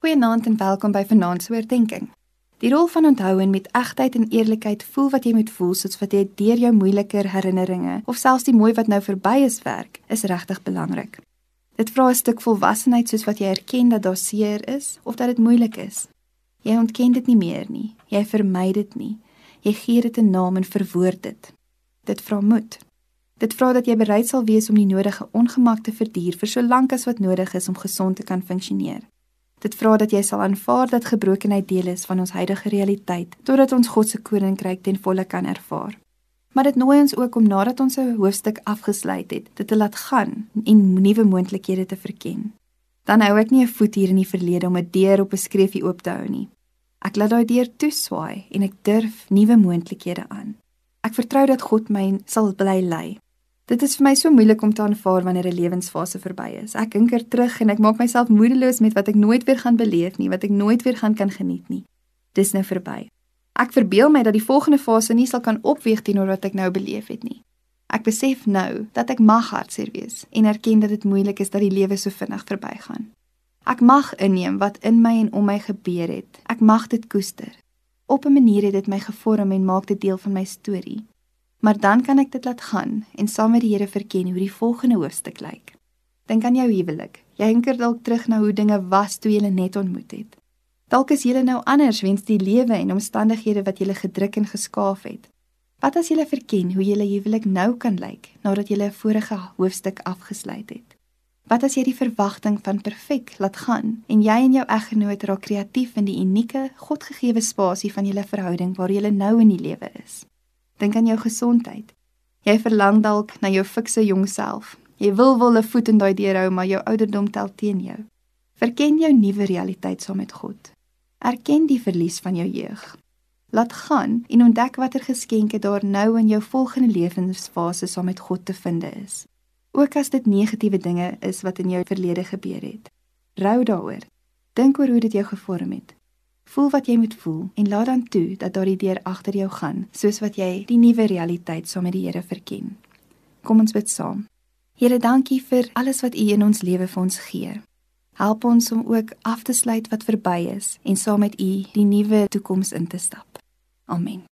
Goeienaand en welkom by Vanaand se oordeenking. Die rol van onthou en met egtheid en eerlikheid voel wat jy moet voel soos wat jy deur jou moeiliker herinneringe of selfs die mooi wat nou verby is werk, is regtig belangrik. Dit vra 'n stuk volwassenheid soos wat jy erken dat daar seer is of dat dit moeilik is. Jy ontken dit nie meer nie. Jy vermy dit nie. Jy gee dit 'n naam en verwoord dit. Dit vra moed. Dit vra dat jy bereid sal wees om die nodige ongemak te verduur vir so lank as wat nodig is om gesond te kan funksioneer. Dit vra dat jy sal aanvaar dat gebrokenheid deel is van ons huidige realiteit totdat ons God se koninkryk ten volle kan ervaar. Maar dit nooi ons ook om nadat ons 'n hoofstuk afgesluit het, dit te laat gaan en nuwe moontlikhede te verken. Dan hou ek nie 'n voet hier in die verlede om 'n deur op 'n skreefie oop te hou nie. Ek laat daai deur toeswaai en ek durf nuwe moontlikhede aan. Ek vertrou dat God my sal bly lei. Dit is vir my so moeilik om te aanvaar wanneer 'n lewensfase verby is. Ek hinker terug en ek maak myself moedeloos met wat ek nooit weer gaan beleef nie, wat ek nooit weer gaan kan geniet nie. Dis nou verby. Ek verbeel my dat die volgende fase nie sal kan opweeg teenoor wat ek nou beleef het nie. Ek besef nou dat ek mag hartseer wees en erken dat dit moeilik is dat die lewe so vinnig verbygaan. Ek mag inneem wat in my en om my gebeur het. Ek mag dit koester. Op 'n manier het dit my gevorm en maak dit deel van my storie. Maar dan kan ek dit laat gaan en saam met die Here verken hoe die volgende hoofstuk lyk. Dink aan jou huwelik. Jy hinker dalk terug na hoe dinge was toe julle net ontmoet het. Dalk is julle nou anders wens die lewe en omstandighede wat julle gedruk en geskaaf het. Wat as julle verken hoe julle huwelik nou kan lyk nadat julle 'n vorige hoofstuk afgesluit het? Wat as jy die verwagting van perfek laat gaan en jy en jou eggenoot raak kreatief in die unieke, Godgegewe spasie van julle verhouding waar julle nou in die lewe is? Dink aan jou gesondheid. Jy verlang dalk na jou fikse jong self. Jy wil wel 'n voet in daai deur hou, maar jou ouderdom tel teen jou. Verken jou nuwe realiteit saam met God. Erken die verlies van jou jeug. Laat gaan en ontdek watter geskenke daar nou in jou volgende lewensfase saam met God te vind is. Ook as dit negatiewe dinge is wat in jou verlede gebeur het. Rou daaroor. Dink oor hoe dit jou gevorm het. Voel wat jy moet voel en laat dan toe dat daardie deur agter jou gaan, soos wat jy die nuwe realiteit saam met die Here verken. Kom ons bid saam. Here, dankie vir alles wat U in ons lewe vir ons gee. Help ons om ook af te sluit wat verby is en saam met U die nuwe toekoms in te stap. Amen.